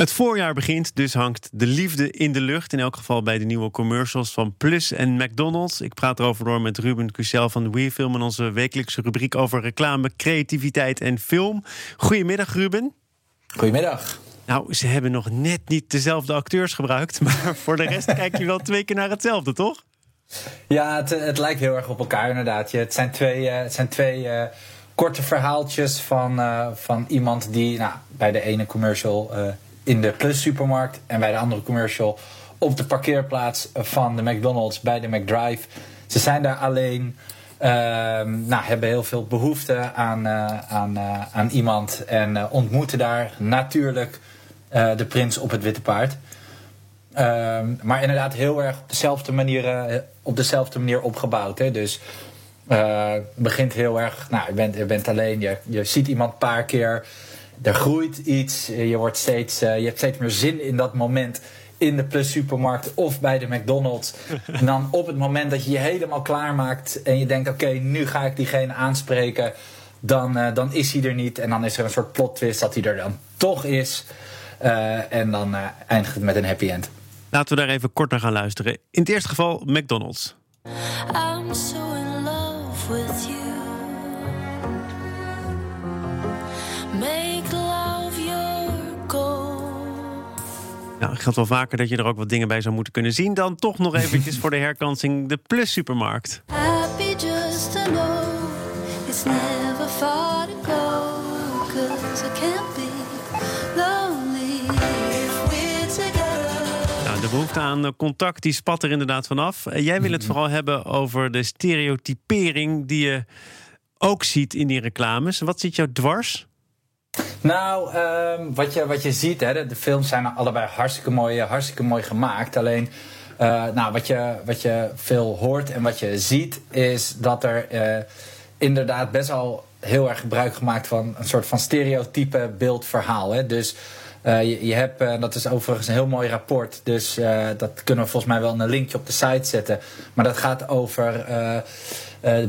Het voorjaar begint, dus hangt de liefde in de lucht. In elk geval bij de nieuwe commercials van Plus en McDonald's. Ik praat erover door met Ruben Cusel van WeFilm... en onze wekelijkse rubriek over reclame, creativiteit en film. Goedemiddag, Ruben. Goedemiddag. Nou, ze hebben nog net niet dezelfde acteurs gebruikt... maar voor de rest kijk je wel twee keer naar hetzelfde, toch? Ja, het, het lijkt heel erg op elkaar inderdaad. het zijn twee... Uh, het zijn twee uh, korte verhaaltjes van, uh, van iemand die nou, bij de ene commercial in de Plus supermarkt en bij de andere commercial op de parkeerplaats van de McDonald's bij de McDrive. Ze zijn daar alleen. Uh, nou, hebben heel veel behoefte aan, uh, aan, uh, aan iemand en uh, ontmoeten daar natuurlijk de prins op het witte paard. Ehm, maar inderdaad heel erg op dezelfde manier, op dezelfde manier opgebouwd. Hè? Dus het begint heel erg, nou, je bent, je bent alleen, je, je ziet iemand een paar keer er groeit iets. Je, wordt steeds, uh, je hebt steeds meer zin in dat moment in de Plus supermarkt of bij de McDonald's. en dan op het moment dat je je helemaal klaarmaakt en je denkt: oké, nu ga ik diegene aanspreken. Dan, uh, dan is hij er niet. En dan is er een soort plot twist dat hij er dan toch is. Uh, en dan eindigt het met een happy end. Laten we daar even kort naar gaan luisteren. In het eerste geval McDonald's. I'm so in love with you. Nou, het geldt wel vaker dat je er ook wat dingen bij zou moeten kunnen zien. Dan toch nog eventjes voor de herkansing de Plus Supermarkt. Happy just to know it's never far to go. Cause I can't be lonely if we're together. Nou, de behoefte aan contact die spat er inderdaad vanaf. Jij wil het vooral hebben over de stereotypering die je ook ziet in die reclames. Wat zit jou dwars? Nou, um, wat, je, wat je ziet, hè, de, films zijn allebei hartstikke mooi, hartstikke mooi gemaakt. Alleen, uh, nou, wat, je, wat je veel hoort en wat je ziet, is dat er uh, inderdaad best wel heel erg gebruik gemaakt van een soort van stereotype beeldverhaal. Hè. Dus uh, je, hebt, uh, dat is overigens een heel mooi rapport, dus uh, dat kunnen we volgens mij wel een linkje op de site zetten. Maar dat gaat over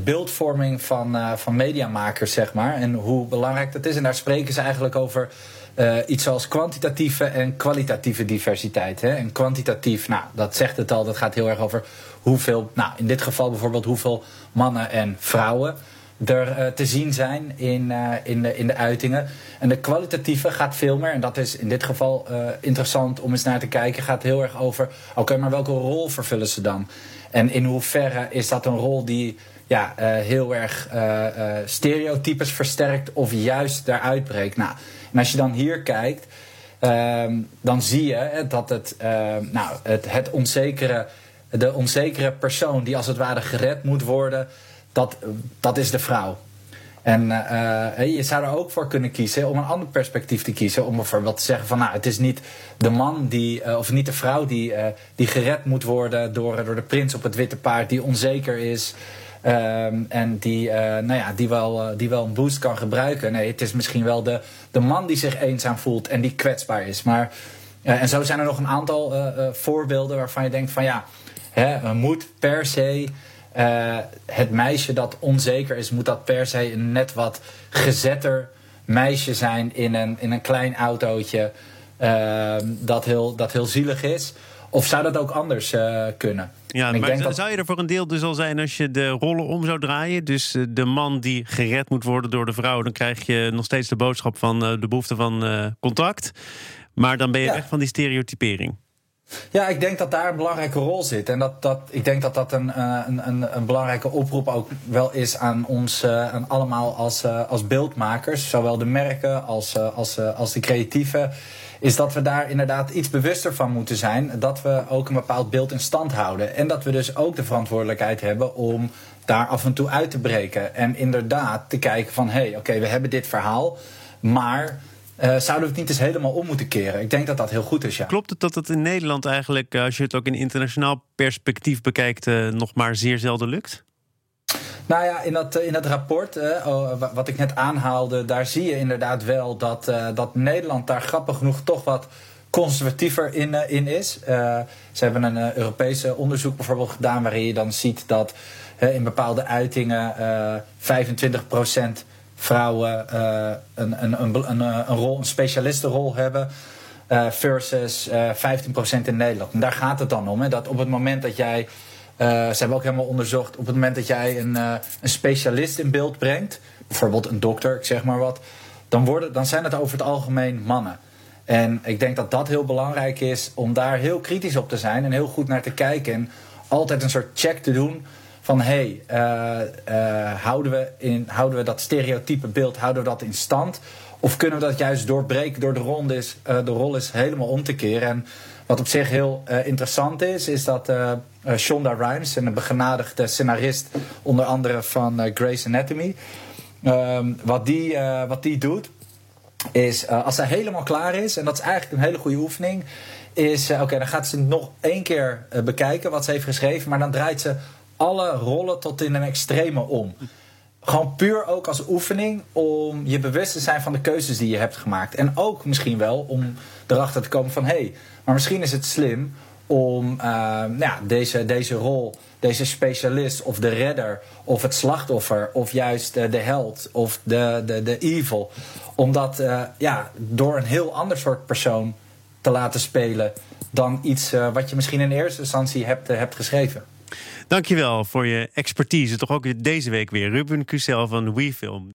beeldvorming van, van mediamakers, zeg maar, en hoe belangrijk dat is. En daar spreken ze eigenlijk over iets zoals kwantitatieve en kwalitatieve diversiteit. Hè? En kwantitatief, nou, dat zegt het al, dat gaat heel erg over hoeveel, nou, in dit geval bijvoorbeeld hoeveel mannen en vrouwen er uh, te zien zijn in, uh, in, de, in de uitingen. En de kwalitatieve gaat veel meer, en dat is in dit geval uh, interessant om eens naar te kijken, gaat heel erg over: oké, maar welke rol vervullen ze dan? En in hoeverre is dat een rol die ja, heel erg stereotypes versterkt of juist daaruit breekt? Nou, en als je dan hier kijkt, ehm, dan zie je dat het, nou, het, het onzekere, de onzekere persoon die als het ware gered moet worden dat, dat is de vrouw. En uh, je zou er ook voor kunnen kiezen om een ander perspectief te kiezen. Om bijvoorbeeld te zeggen van nou, het is niet de man die, uh, of niet de vrouw die, die gered moet worden door, door de prins op het witte paard, die onzeker is. Um, en die, nou ja, die, wel, die wel een boost kan gebruiken. Nee, het is misschien wel de, de man die zich eenzaam voelt en die kwetsbaar is. Maar, en zo zijn er nog een aantal voorbeelden waarvan je denkt van ja, hè, moet per se. Uh, het meisje dat onzeker is, moet dat per se een net wat gezetter meisje zijn in een, in een klein autootje uh, dat, heel, dat heel zielig is? Of zou dat ook anders uh, kunnen? Ja, maar zou, dat... zou je er voor een deel dus al zijn als je de rollen om zou draaien? Dus de man die gered moet worden door de vrouw, dan krijg je nog steeds de boodschap van de behoefte van contact. Maar dan ben je ja. weg van die stereotypering. Ja, ik denk dat daar een belangrijke rol zit. En dat, dat, ik denk dat dat een, een, een, een belangrijke oproep ook wel is aan ons aan allemaal als, als beeldmakers. Zowel de merken als, als, als de creatieven. Is dat we daar inderdaad iets bewuster van moeten zijn. Dat we ook een bepaald beeld in stand houden. En dat we dus ook de verantwoordelijkheid hebben om daar af en toe uit te breken. En inderdaad te kijken van hé, hey, oké, we hebben dit verhaal. Maar uh, zouden we het niet eens helemaal om moeten keren? Ik denk dat dat heel goed is, ja. Klopt het dat het in Nederland eigenlijk, eh, als je het ook in internationaal perspectief bekijkt, uh, nog maar zeer zelden lukt? Nou ja, in dat, in dat rapport, uh, wat ik net aanhaalde, daar zie je inderdaad wel dat, dat Nederland daar grappig genoeg toch wat conservatiever in, in is. ze hebben een Europese onderzoek bijvoorbeeld gedaan waarin je dan ziet dat in bepaalde uitingen 25% vrouwen uh, een, een, een, een, een, rol, een specialistenrol hebben. versus 15% in Nederland. En daar gaat het dan om. Hè, dat op het moment dat jij. ze hebben ook helemaal onderzocht. Op het moment dat jij een, een specialist in beeld brengt. Bijvoorbeeld een dokter, ik zeg maar wat. Dan, worden, dan zijn het over het algemeen mannen. En ik denk dat dat heel belangrijk is om daar heel kritisch op te zijn en heel goed naar te kijken. En altijd een soort check te doen van hé, hey, uh, uh, houden, we in, houden we dat stereotype beeld, houden we dat in stand? Of kunnen we dat juist doorbreken door de, ronde is, uh, de rol is helemaal om te keren? En wat op zich heel interessant is, is dat Shonda Rhimes, een begenadigde scenarist, onder andere van Grey's Anatomy, ehm, wat, die, wat die doet, is als zij helemaal klaar is, en dat is eigenlijk een hele goede oefening, is oké, dan gaat ze nog één keer bekijken wat ze heeft geschreven, maar dan draait ze alle rollen tot in een extreme om. Gewoon puur ook als oefening om je bewust te zijn van de keuzes die je hebt gemaakt. En ook misschien wel om erachter te komen van hé, hey, maar misschien is het slim om uh, nou ja, deze, deze rol, deze specialist of de redder of het slachtoffer of juist uh, de held of de, de, de evil, om dat uh, ja, door een heel ander soort persoon te laten spelen dan iets wat je misschien in eerste instantie hebt, hebt geschreven. Dankjewel voor je expertise. Toch ook deze week weer. Ruben Cusel van WeFilm.